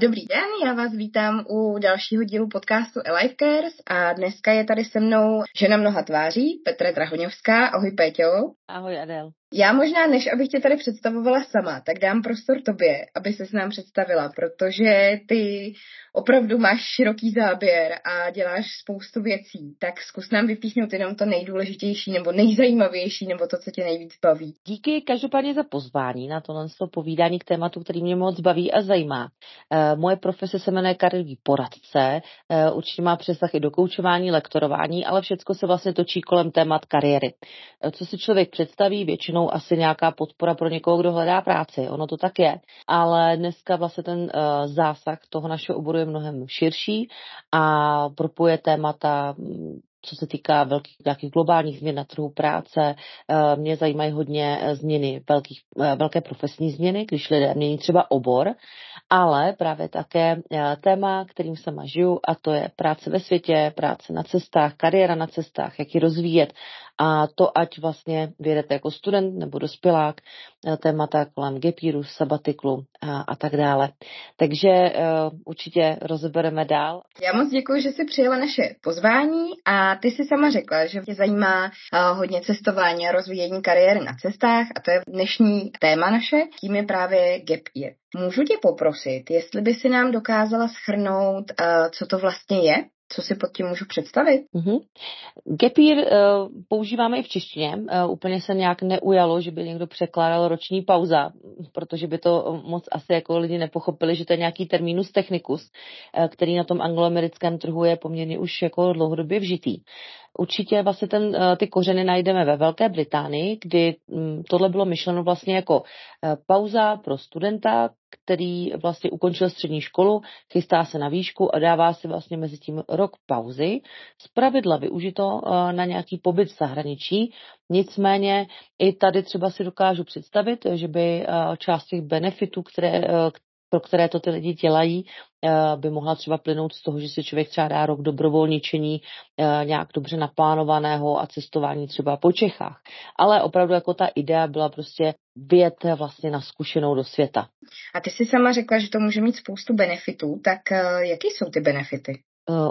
Dobrý den, já vás vítám u dalšího dílu podcastu Alive Cares a dneska je tady se mnou žena mnoha tváří, Petra Drahoňovská. Ahoj Péťo. Ahoj Adel. Já možná, než abych tě tady představovala sama, tak dám prostor tobě, aby se s nám představila, protože ty opravdu máš široký záběr a děláš spoustu věcí, tak zkus nám vypíchnout jenom to nejdůležitější nebo nejzajímavější nebo to, co tě nejvíc baví. Díky každopádně za pozvání na tohle povídání k tématu, který mě moc baví a zajímá. E, moje profese se jmenuje kariérový poradce, e, určitě má přesah i do koučování, lektorování, ale všechno se vlastně točí kolem témat kariéry. E, co si člověk představí, většinou asi nějaká podpora pro někoho, kdo hledá práci, ono to tak je, ale dneska vlastně ten zásah toho našeho oboru je mnohem širší a propuje témata co se týká velkých, nějakých globálních změn na trhu práce, eh, mě zajímají hodně eh, změny, velkých, eh, velké profesní změny, když lidé mění třeba obor, ale právě také téma, kterým se žiju, a to je práce ve světě, práce na cestách, kariéra na cestách, jak ji rozvíjet a to ať vlastně vědete jako student nebo dospělák, témata kolem gepíru, sabatiklu a, a tak dále. Takže určitě rozebereme dál. Já moc děkuji, že jsi přijela naše pozvání a ty si sama řekla, že tě zajímá uh, hodně cestování a rozvíjení kariéry na cestách a to je dnešní téma naše, tím je právě gap year. Můžu tě poprosit, jestli by si nám dokázala schrnout, uh, co to vlastně je? Co si pod tím můžu představit? Mm-hmm. Gepír uh, používáme i v češtině. Uh, úplně se nějak neujalo, že by někdo překládal roční pauza, protože by to moc asi jako lidi nepochopili, že to je nějaký terminus technicus, uh, který na tom angloamerickém trhu je poměrně už jako dlouhodobě vžitý. Určitě vlastně ten, eh, ty kořeny najdeme ve Velké Británii, kdy mm, tohle bylo myšleno vlastně jako eh, pauza pro studenta, který vlastně ukončil střední školu, chystá se na výšku a dává si vlastně mezi tím rok pauzy. Z pravidla využito eh, na nějaký pobyt v zahraničí, nicméně i tady třeba si dokážu představit, že by část těch benefitů, které, pro které to ty lidi dělají, eh, by mohla třeba plynout z toho, že si člověk třeba dá rok dobrovolničení eh, nějak dobře naplánovaného a cestování třeba po Čechách. Ale opravdu jako ta idea byla prostě vyjet vlastně na zkušenou do světa. A ty si sama řekla, že to může mít spoustu benefitů, tak eh, jaké jsou ty benefity?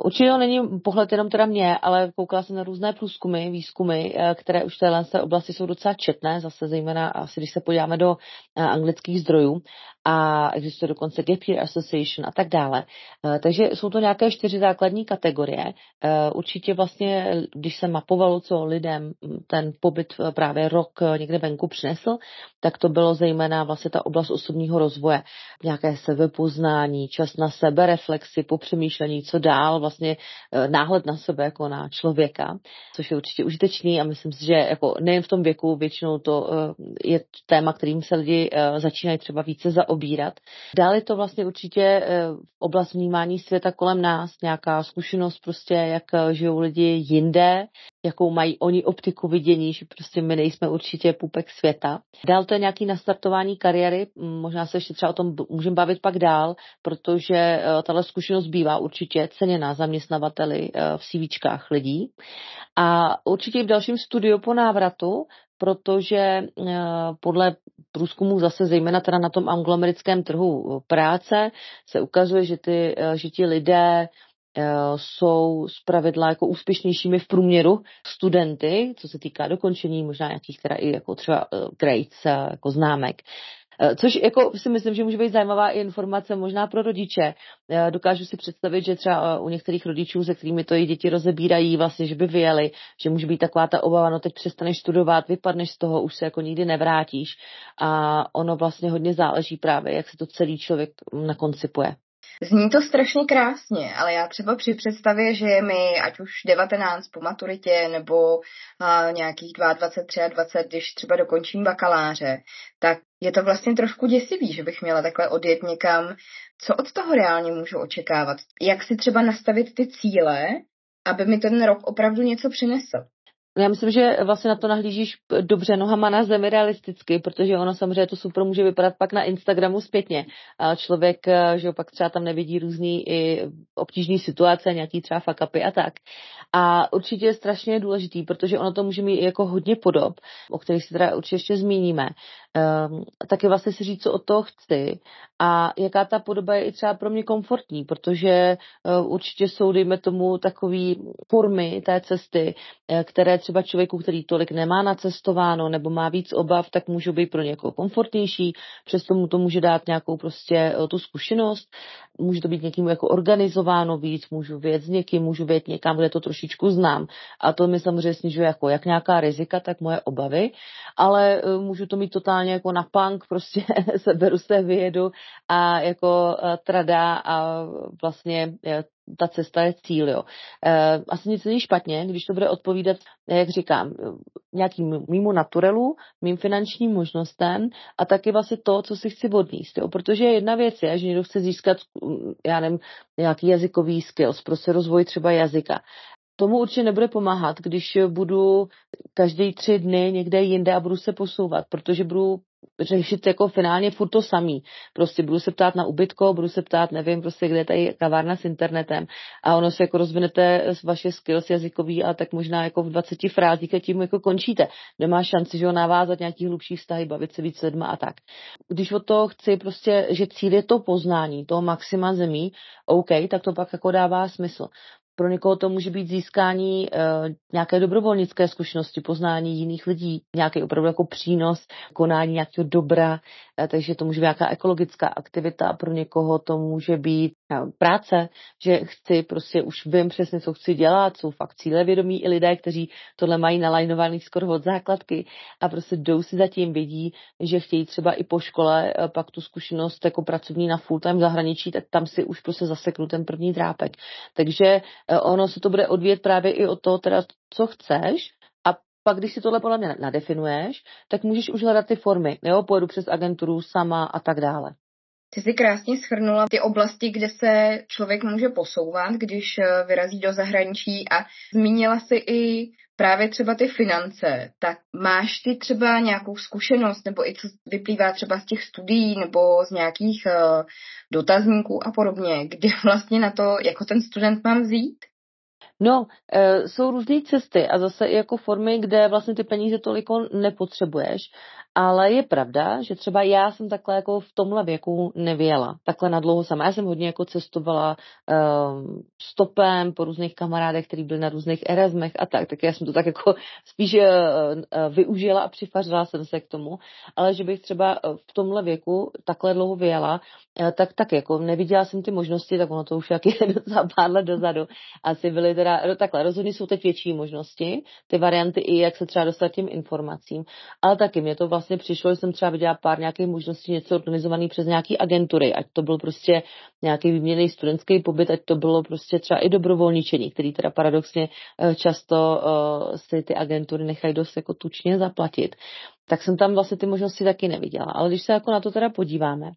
Určitě to není pohled jenom teda mě, ale koukala jsem na různé průzkumy, výzkumy, které už v téhle oblasti jsou docela četné, zase zejména asi když se podíváme do anglických zdrojů a existuje dokonce Gap Year Association a tak dále. Takže jsou to nějaké čtyři základní kategorie. Určitě vlastně, když se mapovalo, co lidem ten pobyt právě rok někde venku přinesl, tak to bylo zejména vlastně ta oblast osobního rozvoje. Nějaké sebepoznání, čas na sebe, reflexy, popřemýšlení, co dál, vlastně eh, náhled na sebe jako na člověka, což je určitě užitečný a myslím si, že jako nejen v tom věku většinou to eh, je téma, kterým se lidi eh, začínají třeba více zaobírat. Dále je to vlastně určitě oblast vnímání světa kolem nás, nějaká zkušenost prostě, jak žijou lidi jinde, jakou mají oni optiku vidění, že prostě my nejsme určitě půpek světa. Dál to je nějaký nastartování kariéry, možná se ještě třeba o tom můžeme bavit pak dál, protože tahle zkušenost bývá určitě ceněná zaměstnavateli v CVčkách lidí. A určitě i v dalším studiu po návratu protože podle průzkumu zase zejména teda na tom angloamerickém trhu práce se ukazuje, že, ty, že ti lidé Eh, jsou zpravidla jako úspěšnějšími v průměru studenty, co se týká dokončení, možná nějakých teda i jako třeba eh, grades, eh, jako známek. Což jako si myslím, že může být zajímavá i informace možná pro rodiče. Dokážu si představit, že třeba u některých rodičů, se kterými to i děti rozebírají, vlastně, že by vyjeli, že může být taková ta obava, no teď přestaneš studovat, vypadneš z toho, už se jako nikdy nevrátíš. A ono vlastně hodně záleží právě, jak se to celý člověk nakoncipuje. Zní to strašně krásně, ale já třeba při představě, že je mi ať už 19 po maturitě nebo uh, nějakých 22, 23, když třeba dokončím bakaláře, tak je to vlastně trošku děsivý, že bych měla takhle odjet někam. Co od toho reálně můžu očekávat? Jak si třeba nastavit ty cíle, aby mi ten rok opravdu něco přinesl? Já myslím, že vlastně na to nahlížíš dobře nohama na zemi realisticky, protože ono samozřejmě to super může vypadat pak na Instagramu zpětně. A člověk, že pak třeba tam nevidí různý i obtížný situace, nějaký třeba fakapy a tak. A určitě je strašně důležitý, protože ono to může mít jako hodně podob, o kterých si teda určitě ještě zmíníme. Um, taky vlastně si říct, co od toho chci. A jaká ta podoba je i třeba pro mě komfortní, protože uh, určitě jsou, dejme tomu, takový formy té cesty, uh, které třeba člověku, který tolik nemá nacestováno nebo má víc obav, tak můžou být pro někoho komfortnější, přesto mu to může dát nějakou prostě uh, tu zkušenost, může to být někým jako organizováno víc, můžu vědět s někým, můžu vědět někam, kde to trošičku znám. A to mi samozřejmě snižuje jako jak nějaká rizika, tak moje obavy, ale můžu to mít totálně jako na punk, prostě seberu se, vyjedu a jako trada a vlastně ta cesta je cíl, jo. E, asi nic není špatně, když to bude odpovídat, jak říkám, nějakým mýmu naturelu, mým finančním možnostem a taky vlastně to, co si chci odníst, jo. Protože jedna věc je, že někdo chce získat, já nevím, nějaký jazykový skills, prostě rozvoj třeba jazyka tomu určitě nebude pomáhat, když budu každý tři dny někde jinde a budu se posouvat, protože budu řešit jako finálně furt to samý. Prostě budu se ptát na ubytko, budu se ptát, nevím, prostě kde je tady kavárna s internetem a ono se jako rozvinete vaše skills jazykový a tak možná jako v 20 frázích a tím jako končíte. Nemá šanci, že ho navázat nějaký hlubší vztahy, bavit se víc s lidma a tak. Když o to chci prostě, že cíl je to poznání, toho maxima zemí, OK, tak to pak jako dává smysl. Pro někoho to může být získání e, nějaké dobrovolnické zkušenosti, poznání jiných lidí, nějaký opravdu jako přínos, konání nějakého dobra, e, takže to může být nějaká ekologická aktivita, pro někoho to může být e, práce, že chci, prostě už vím přesně, co chci dělat, jsou fakt cílevědomí i lidé, kteří tohle mají nalajnovaný skoro od základky a prostě jdou si zatím, vědí, že chtějí třeba i po škole pak tu zkušenost jako pracovní na full time zahraničí, tak tam si už prostě zaseknu ten první drápek. Takže ono se to bude odvíjet právě i od toho, teda, co chceš, a pak, když si tohle podle mě nadefinuješ, tak můžeš už hledat ty formy. Jo, pojedu přes agenturu sama a tak dále. Ty jsi krásně schrnula ty oblasti, kde se člověk může posouvat, když eh, vyrazí do zahraničí a zmínila si i právě třeba ty finance. Tak máš ty třeba nějakou zkušenost, nebo i co vyplývá třeba z těch studií, nebo z nějakých uh, dotazníků a podobně, kde vlastně na to jako ten student mám vzít? No, e, jsou různé cesty a zase i jako formy, kde vlastně ty peníze toliko nepotřebuješ, ale je pravda, že třeba já jsem takhle jako v tomhle věku nevěla, takhle na dlouho sama. Já jsem hodně jako cestovala um, stopem po různých kamarádech, kteří byli na různých Erasmech a tak, tak já jsem to tak jako spíš uh, uh, využila a přifařila jsem se k tomu, ale že bych třeba v tomhle věku takhle dlouho vyjela, uh, tak tak jako neviděla jsem ty možnosti, tak ono to už jak je docela pár let dozadu. Asi byly teda, no takhle, rozhodně jsou teď větší možnosti, ty varianty i jak se třeba dostat těm informacím, ale taky mě to vlastně vlastně přišlo, že jsem třeba viděla pár nějakých možností něco organizovaný přes nějaký agentury, ať to byl prostě nějaký výměný studentský pobyt, ať to bylo prostě třeba i dobrovolničení, který teda paradoxně eh, často uh, si ty agentury nechají dost jako tučně zaplatit. Tak jsem tam vlastně ty možnosti taky neviděla. Ale když se jako na to teda podíváme,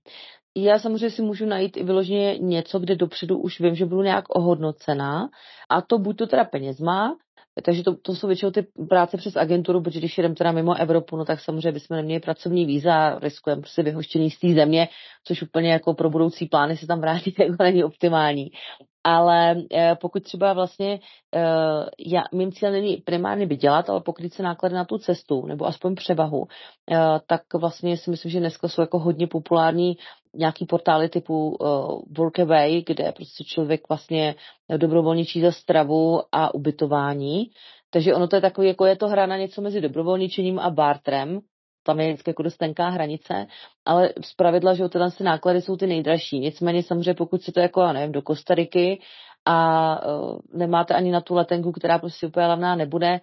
já samozřejmě si můžu najít i vyloženě něco, kde dopředu už vím, že budu nějak ohodnocená a to buď to teda penězma, takže to, to jsou většinou ty práce přes agenturu, protože když jdeme teda mimo Evropu, no tak samozřejmě bychom neměli pracovní víza, riskujeme prostě vyhoštění z té země, což úplně jako pro budoucí plány se tam vrátit jako není optimální. Ale eh, pokud třeba vlastně eh, já, mým cílem není primárně vydělat, ale pokryt se náklady na tu cestu, nebo aspoň převahu, eh, tak vlastně si myslím, že dneska jsou jako hodně populární nějaký portály typu Workaway, kde prostě člověk vlastně dobrovolničí za stravu a ubytování. Takže ono to je takový, jako je to hra na něco mezi dobrovolničením a bartrem, tam je vždycky jako dost tenká hranice, ale z pravidla, že tyhle ty náklady jsou ty nejdražší. Nicméně samozřejmě, pokud si to jako, já nevím, do Kostariky a uh, nemáte ani na tu letenku, která prostě úplně levná nebude,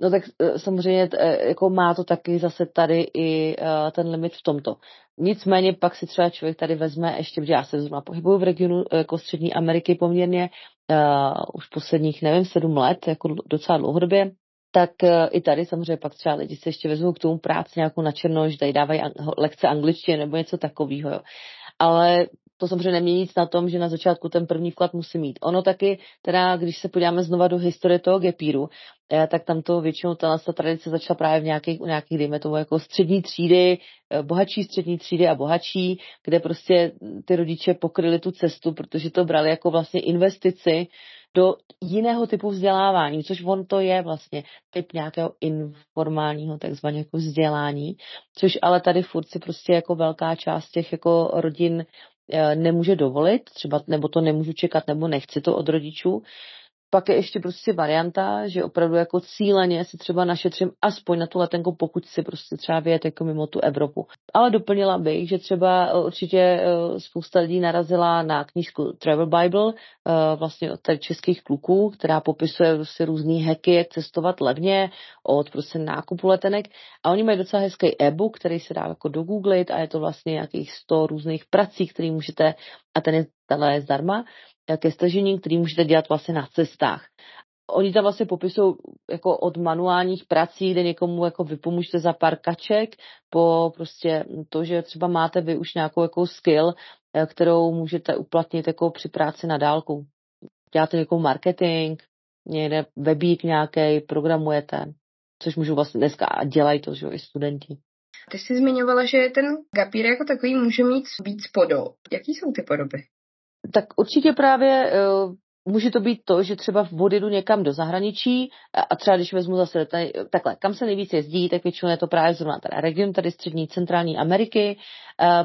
No tak uh, samozřejmě uh, jako má to taky zase tady i ten limit v tomto. Nicméně pak si třeba člověk tady vezme ještě, protože já se zrovna pohybuju v regionu jako střední Ameriky poměrně uh, už posledních, nevím, sedm let, jako docela dlouhodobě, tak uh, i tady samozřejmě pak třeba lidi se ještě vezmou k tomu práci nějakou na černo, že tady dávají lekce angličtiny nebo něco takového. Ale to samozřejmě nemění nic na tom, že na začátku ten první vklad musí mít. Ono taky, teda, když se podíváme znova do historie toho gepíru, eh, tak tam to většinou ta, ta tradice začala právě v nějakých, u nějakých, dejme tomu, jako střední třídy, eh, bohatší střední třídy a bohatší, kde prostě ty rodiče pokryli tu cestu, protože to brali jako vlastně investici do jiného typu vzdělávání, což on to je vlastně typ nějakého informálního takzvaného jako vzdělání, což ale tady furt si prostě jako velká část těch jako rodin nemůže dovolit, třeba nebo to nemůžu čekat, nebo nechci to od rodičů, pak je ještě prostě varianta, že opravdu jako cíleně si třeba našetřím aspoň na tu letenku, pokud si prostě třeba vyjet jako mimo tu Evropu. Ale doplnila bych, že třeba eh, určitě eh, spousta lidí narazila na knížku Travel Bible, eh, vlastně od těch českých kluků, která popisuje prostě různý hacky, jak cestovat levně od prostě nákupu letenek. A oni mají docela hezký e-book, který se dá jako dogooglit a je to vlastně nějakých 100 různých prací, které můžete, a ten je, tenhle je zdarma, ke stažení, který můžete dělat vlastně na cestách. Oni tam vlastně popisují jako od manuálních prací, kde někomu jako vypomůžete za pár kaček, po prostě to, že třeba máte vy už nějakou jako skill, eh, kterou můžete uplatnit jako při práci na dálku. Děláte nějakou marketing, někde webík nějaký, programujete, což můžu vlastně dneska a dělají to, že jo, i studenti. Ty jsi zmiňovala, že ten gapír jako takový může mít víc podob. Jaký jsou ty podoby? Tak určitě právě eh, může to být to, že třeba odjedu někam do zahraničí a třeba když vezmu zase tady, takhle, kam se nejvíc jezdí, tak většinou je to právě zrovna teda region tady střední centrální Ameriky,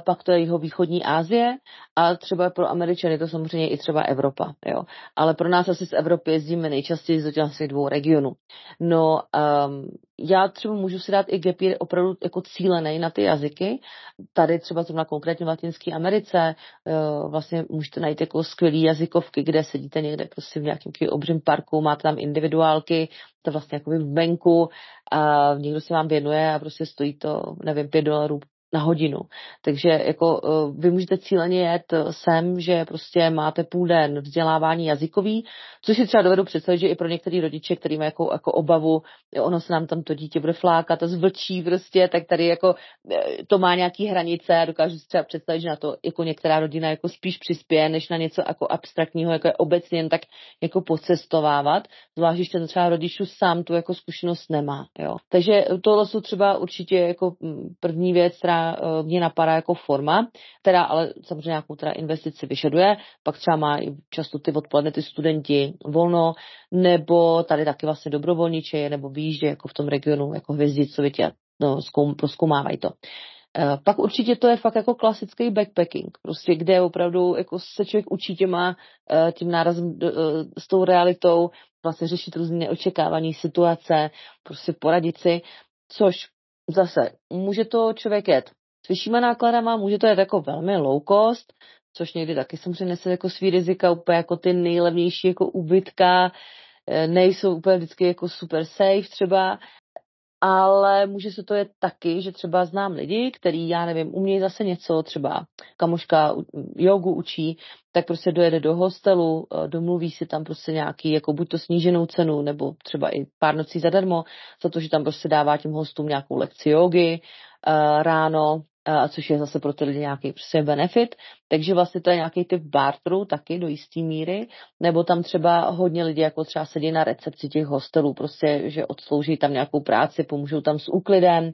pak to je jeho východní Asie a třeba pro Američany je to samozřejmě i třeba Evropa, jo. Ale pro nás asi z Evropy jezdíme nejčastěji z těch dvou regionů. No, um, já třeba můžu si dát i year opravdu jako cílený na ty jazyky. Tady třeba zrovna konkrétně v Latinské Americe uh, vlastně můžete najít jako skvělý jazykovky, kde sedíte někde prostě v nějakém obřím parku, máte tam individuálky, to vlastně jako venku a někdo se vám věnuje a prostě stojí to, nevím, pět dolarů na hodinu. Takže jako eh, vy můžete cíleně jet sem, že prostě máte půl den vzdělávání jazykový, což si třeba dovedu představit, že i pro některé rodiče, který mají jako, jako obavu, ono se nám tam to dítě bude flákat a zvlčí prostě, tak tady jako eh, to má nějaký hranice a dokážu si třeba představit, že na to jako některá rodina jako spíš přispěje, než na něco jako abstraktního, jako je obecně jen tak jako pocestovávat, zvlášť, když ten třeba rodičů sám tu jako zkušenost nemá. Jo. Takže tohle jsou třeba určitě jako mm, první věc, která Eh, mě napadá jako forma, která ale samozřejmě nějakou teda investici vyžaduje, pak třeba má často ty odpoledne ty studenti volno, nebo tady taky vlastně dobrovolniče, nebo výjíždě jako v tom regionu, jako hvězdicovitě, no, zkoum, proskoumávají to. Eh, pak určitě to je fakt jako klasický backpacking, prostě kde opravdu jako se člověk učí těma, eh, tím nárazem s tou realitou, vlastně řešit různé neočekávané situace, prostě poradit si, což zase může to člověk jet s vyššíma nákladama, může to jet jako velmi low cost, což někdy taky samozřejmě nese jako svý rizika, úplně jako ty nejlevnější jako ubytka, eh, nejsou úplně vždycky jako super safe třeba, ale může se to jet taky, že třeba znám lidi, který, já nevím, umějí zase něco, třeba kamoška jogu učí, tak prostě dojede do hostelu, eh, domluví si tam prostě nějaký, jako buď to sníženou cenu, nebo třeba i pár nocí zadarmo, za to, že tam prostě dává těm hostům nějakou lekci jogy uh, ráno, a což je zase pro ty lidi nějaký prostě benefit. Takže vlastně to je nějaký typ barteru taky do jisté míry, nebo tam třeba hodně lidí jako třeba sedí na recepci těch hostelů, prostě, že odslouží tam nějakou práci, pomůžou tam s úklidem,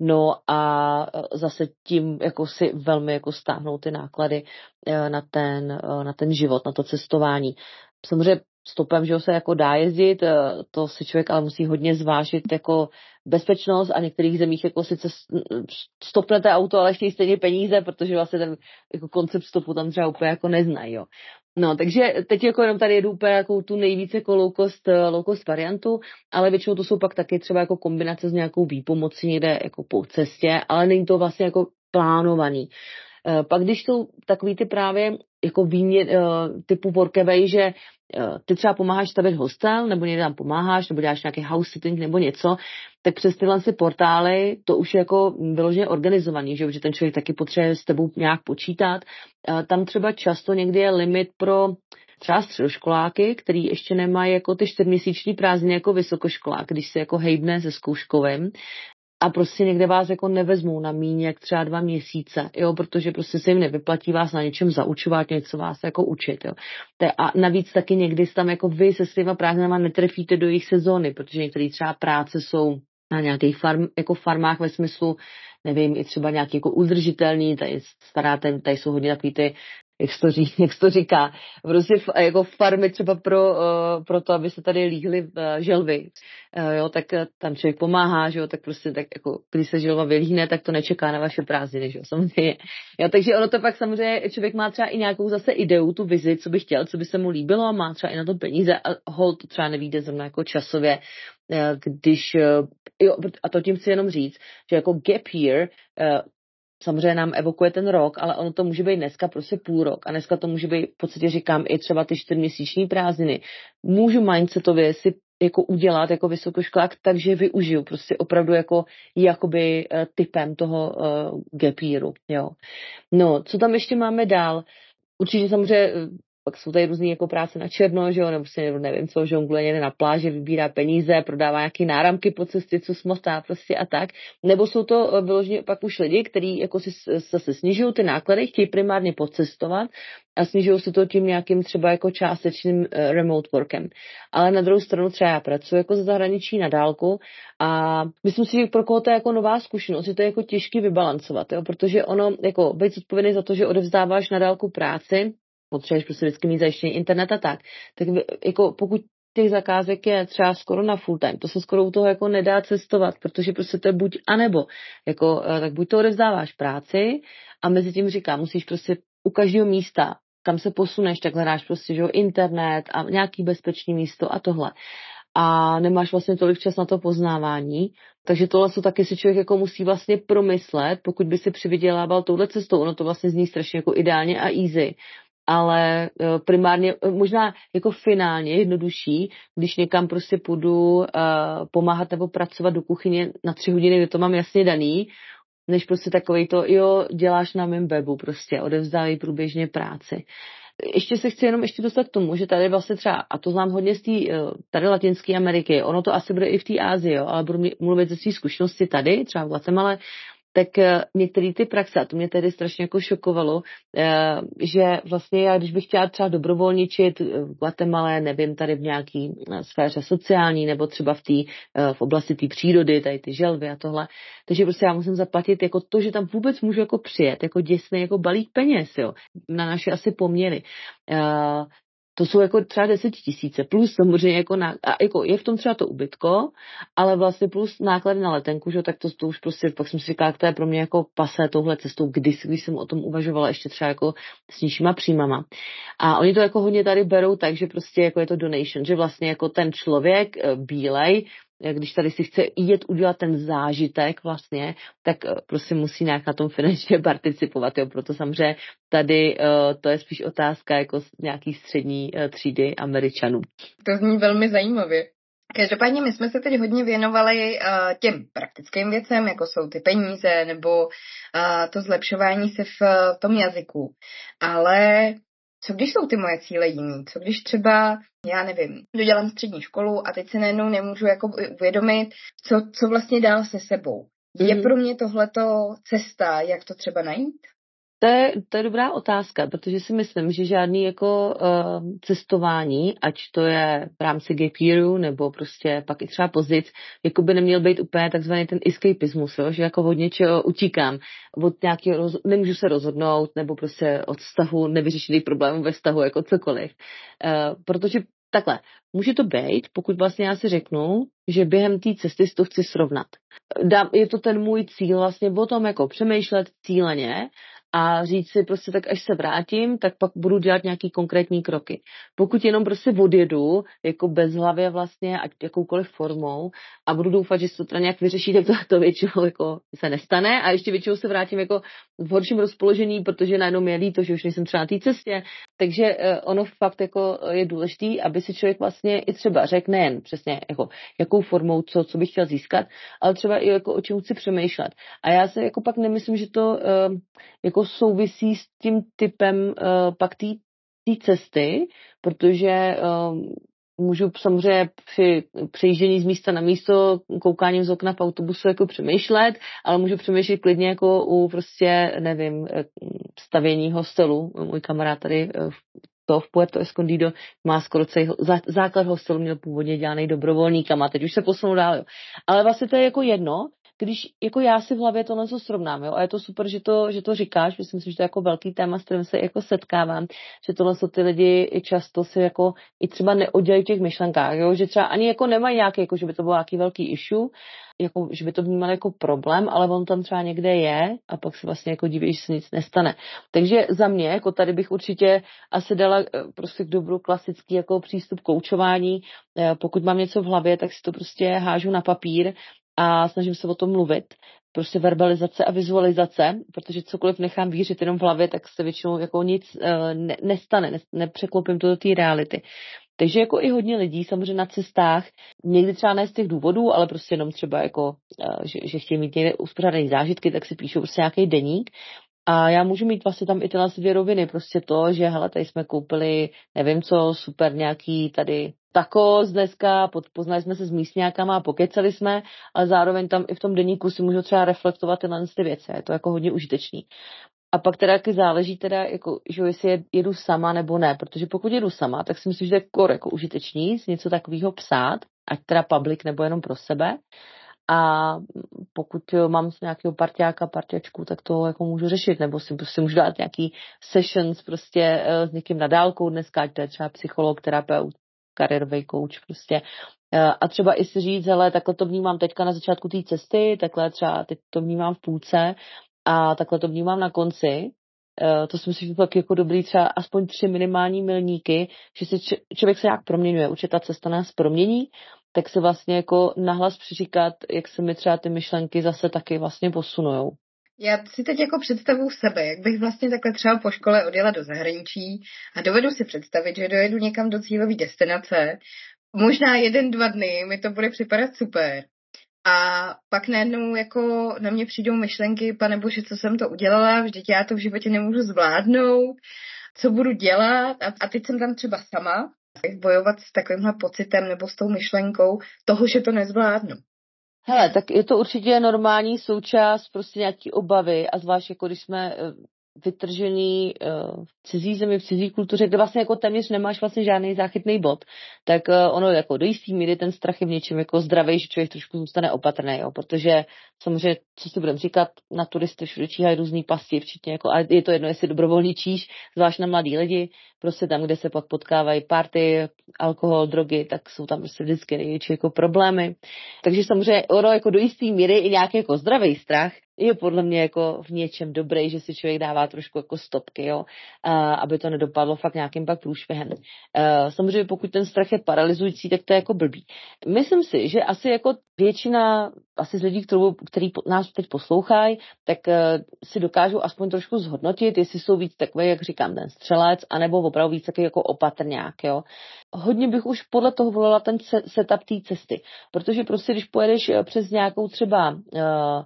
no a zase tím jako si velmi jako stáhnou ty náklady e, na ten, na ten život, na to cestování. Samozřejmě stopem, že se jako dá jezdit, e, to si člověk ale musí hodně zvážit jako bezpečnost a některých zemích jako sice stopnete auto, ale chtějí stejně peníze, protože vlastně ten jako koncept stopu tam třeba úplně jako neznají, jo. No, takže teď jako jenom tady jedu úplně jako tu nejvíce jako low cost, low cost variantu, ale většinou to jsou pak taky třeba jako kombinace s nějakou výpomocí někde jako po cestě, ale není to vlastně jako plánovaný. Eh, pak když jsou takový ty právě jako výměn eh, typu workaway, že eh, ty třeba pomáháš stavit hostel, nebo někde tam pomáháš, nebo děláš nějaký house sitting nebo něco, tak přes tyhle si portály to už je jako vyloženě organizovaný, že, že ten člověk taky potřebuje s tebou nějak počítat. Tam třeba často někdy je limit pro třeba středoškoláky, který ještě nemají jako ty čtyřměsíční prázdniny jako vysokoškolák, když se jako hejbne se zkouškovým, a prostě někde vás jako nevezmou na míň jak třeba dva měsíce, jo, protože prostě se jim nevyplatí vás na něčem zaučovat, něco vás jako učit, jo. A navíc taky někdy tam jako vy se svýma prázdninama netrefíte do jejich sezóny, protože některé třeba práce jsou na nějakých farm, jako farmách ve smyslu, nevím, i třeba nějaký jako udržitelný, tady staráte, tady jsou hodně takový ty jak se to, ří, jak se to říká, prostě jako farmy třeba pro, pro to, aby se tady líhly želvy, jo, tak tam člověk pomáhá, že jo, tak prostě tak jako, když se želva vylíhne, tak to nečeká na vaše prázdniny, že jo, samozřejmě. Jo, takže ono to pak samozřejmě, člověk má třeba i nějakou zase ideu, tu vizi, co by chtěl, co by se mu líbilo a má třeba i na to peníze a hol to třeba nevíde zrovna jako časově, když, jo, a to tím chci jenom říct, že jako gap year samozřejmě nám evokuje ten rok, ale ono to může být dneska prostě půl rok a dneska to může být, v podstatě říkám, i třeba ty čtyřměsíční prázdniny. Můžu mindsetově si jako udělat jako vysokoškolák, takže využiju prostě opravdu jako jakoby uh, typem toho uh, gap yearu, jo. No, co tam ještě máme dál? Určitě samozřejmě pak jsou tady různé jako práce na černo, že jo, nebo prostě nevím co, žongluje někde na pláži, vybírá peníze, prodává nějaké náramky po cestě, co smotá prostě a tak. Nebo jsou to eh, vyloženě pak už lidi, kteří jako si zase snižují ty náklady, chtějí primárně pocestovat a snižují si to tím nějakým třeba jako částečným uh, remote workem. Ale na druhou stranu třeba já pracuji jako za zahraničí na dálku a myslím si, že pro koho to je jako nová zkušenost, že to je jako těžký vybalancovat, jo, protože ono jako být zodpovědný za to, že odevzdáváš na dálku práci, potřebuješ prostě vždycky mít zajištěný internet a tak. Tak jako pokud těch zakázek je třeba skoro na full time, to se skoro u toho jako nedá cestovat, protože prostě to je buď a nebo. Jako, eh, tak buď to odevzdáváš práci a mezi tím říkám, musíš prostě u každého místa, kam se posuneš, tak hledáš prostě že internet a nějaký bezpečný místo a tohle. A nemáš vlastně tolik čas na to poznávání, takže tohle jsou taky si člověk jako musí vlastně promyslet, pokud by si přivydělával touhle cestou, ono to vlastně zní strašně jako ideálně a easy, ale eh, primárně, eh, možná jako finálně jednodušší, když někam prostě půjdu uh, pomáhat nebo pracovat do kuchyně na tři hodiny, kde to mám jasně daný, než prostě takový to, jo, děláš na mém webu prostě, odevzdávají průběžně práci. Ještě se chci jenom ještě dostat k tomu, že tady vlastně třeba, a to znám hodně z té tady Latinské Ameriky, ono to asi bude i v té Ázii, jo, ale budu mluvit ze své zkušenosti tady, třeba v Guatemala, tak eh, některé ty praxe, a to mě tedy strašně jako šokovalo, eh, že vlastně já, když bych chtěla třeba dobrovolničit v Guatemala, nevím, tady v nějaký eh, sféře sociální, nebo třeba v, tý, v oblasti té přírody, tady ty želvy a tohle, takže prostě já musím zaplatit jako to, že tam vůbec můžu jako přijet, jako děsný jako balík peněz, jo, na naše asi poměry to jsou jako třeba tisíce plus samozřejmě jako, na, a jako je v tom třeba to ubytko, ale vlastně plus náklady na letenku, že tak to, to už prostě, pak jsem si říkala, to je pro mě jako pasé touhle cestou, když, když jsem o tom uvažovala ještě třeba jako s nižšíma příjmama. A oni to jako hodně tady berou tak, že prostě jako je to donation, že vlastně jako ten člověk eh, bílej když tady si chce jít udělat ten zážitek vlastně, tak eh, prostě musí nějak na tom finančně participovat. Jo. Proto samozřejmě tady uh, to je spíš otázka jako nějaký střední třídy Američanů. To zní velmi zajímavě. Každopádně my jsme se teď hodně věnovali uh, těm praktickým věcem, jako jsou ty peníze nebo uh, to zlepšování se v, v tom jazyku. Ale co když jsou ty moje cíle jiný? Co když třeba, já nevím, dodělám střední školu a teď se najednou nemůžu jako uvědomit, co, co vlastně dál se sebou. Je mm-hmm. pro mě tohleto cesta, jak to třeba najít? To je, to je dobrá otázka, protože si myslím, že žádný jako uh, cestování, ať to je v rámci gap yearu, nebo prostě pak i třeba pozic, jako by neměl být úplně takzvaný ten escapismus, jo? že jako od něčeho utíkám, od nějakého, roz, nemůžu se rozhodnout, nebo prostě od vztahu, nevyřešený problémů ve vztahu, jako cokoliv. Uh, protože takhle, může to být, pokud vlastně já si řeknu, že během té cesty si to chci srovnat. Dám, je to ten můj cíl vlastně o tom jako přemýšlet cíleně a říct si prostě tak, až se vrátím, tak pak budu dělat nějaký konkrétní kroky. Pokud jenom prostě odjedu, jako bez hlavě vlastně, ať jakoukoliv formou a budu doufat, že se to teda nějak vyřeší, tak to, to většinou jako se nestane a ještě většinou se vrátím jako v horším rozpoložení, protože najednou mě líto, že už nejsem třeba na té cestě. Takže eh, ono fakt jako je důležité, aby si člověk vlastně i třeba řekl nejen přesně jako jakou formou, co, co bych chtěl získat, ale třeba i jako o čem chci přemýšlet. A já se jako pak nemyslím, že to uh, jako souvisí s tím typem uh, pak té cesty, protože uh, můžu samozřejmě při přejíždění z místa na místo, koukáním z okna v autobusu jako přemýšlet, ale můžu přemýšlet klidně jako u prostě, nevím, stavění hostelu. Můj kamarád tady to v Puerto Escondido má skoro celý základ hostelu měl původně dělaný dobrovolníkama, teď už se posunul dál. Jo. Ale vlastně to je jako jedno, když jako já si v hlavě tohle co srovnám, jo, a je to super, že to, že to říkáš, myslím si, že to je jako velký téma, s kterým se jako setkávám, že tohle jsou ty lidi i často si jako i třeba neoddělají v těch myšlenkách, jo, že třeba ani jako nemají nějaký, jako že by to bylo nějaký velký issue, jako, že by to vnímali jako problém, ale on tam třeba někde je a pak se vlastně jako diví, že se nic nestane. Takže za mě, jako tady bych určitě asi dala eh, prostě k dobru klasický jako přístup koučování. Eh, pokud mám něco v hlavě, tak si to prostě hážu na papír a snažím se o tom mluvit. Prostě verbalizace a vizualizace, protože cokoliv nechám vířit jenom v hlavě, tak se většinou jako nic uh, ne, nestane, ne, nepřeklopím to do té reality. Takže jako i hodně lidí samozřejmě na cestách, někdy třeba ne z těch důvodů, ale prostě jenom třeba jako, uh, že, že chtějí mít někde uspořádané zážitky, tak si píšou prostě nějaký deník a já můžu mít vlastně tam i tyhle dvě roviny, prostě to, že hele, tady jsme koupili, nevím co, super nějaký tady takos dneska, poznali jsme se s místňákama a pokecali jsme, ale zároveň tam i v tom deníku si můžu třeba reflektovat tyhle ty věci. Je to jako hodně užitečný. A pak teda taky záleží teda, jako, že jestli jedu sama nebo ne, protože pokud jedu sama, tak si myslím, že to je kor jako užitečný z něco takového psát, ať teda public nebo jenom pro sebe. A pokud mám s nějakého partiáka, partiačku, tak to jako můžu řešit, nebo si prostě můžu dát nějaký sessions prostě eh, s někým na dálku dneska, ať to je třeba psycholog, terapeut, kariérový coach prostě. Eh, a třeba i si říct, hele, takhle to vnímám teďka na začátku té cesty, takhle třeba teď to vnímám v půlce a takhle to vnímám na konci. Eh, to si myslím, že to jako dobrý třeba aspoň tři minimální milníky, že se č- člověk se nějak proměňuje. Určitě ta cesta nás promění, tak se vlastně jako nahlas přiříkat, jak se mi třeba ty myšlenky zase taky vlastně posunujou. Já si teď jako představu sebe, jak bych vlastně takhle třeba po škole odjela do zahraničí a dovedu si představit, že dojedu někam do cílové destinace, možná jeden, dva dny mi to bude připadat super. A pak najednou jako na mě přijdou myšlenky, pane bože, co jsem to udělala, vždyť já to v životě nemůžu zvládnout, co budu dělat? A, teď jsem tam třeba sama, jak bojovat s takovýmhle pocitem nebo s tou myšlenkou toho, že to nezvládnu. Hele, tak je to určitě normální součást prostě nějaký obavy a zvlášť jako když jsme eh, vytržený uh, v cizí zemi, v cizí kultuře, kde vlastně jako téměř nemáš vlastně žádný záchytný bod, tak uh, ono jako do jistý míry ten strach je v něčem jako zdravý, že člověk trošku zůstane opatrný, jo, protože samozřejmě, co si budeme říkat, na turisty všude číhají různý pasti, včetně jako, a je to jedno, jestli dobrovolničíš, zvlášť na mladý lidi, prostě tam, kde se pak potkávají party, alkohol, drogy, tak jsou tam prostě vždycky největší jako problémy. Takže samozřejmě ono jako do jistý míry i nějaký jako zdravý strach je podle mě jako v něčem dobrý, že si člověk dává trošku jako stopky, jo, a, aby to nedopadlo fakt nějakým pak průšvihem. A, samozřejmě pokud ten strach je paralizující, tak to je jako blbý. Myslím si, že asi jako většina asi z lidí, kterou, který nás teď poslouchají, tak uh, si dokážou aspoň trošku zhodnotit, jestli jsou víc takové, jak říkám, ten střelec, anebo opravdu víc taky jako opatrňák, jo. Hodně bych už podle toho volila ten setup té cesty, protože prostě, když pojedeš eh, přes nějakou třeba uh,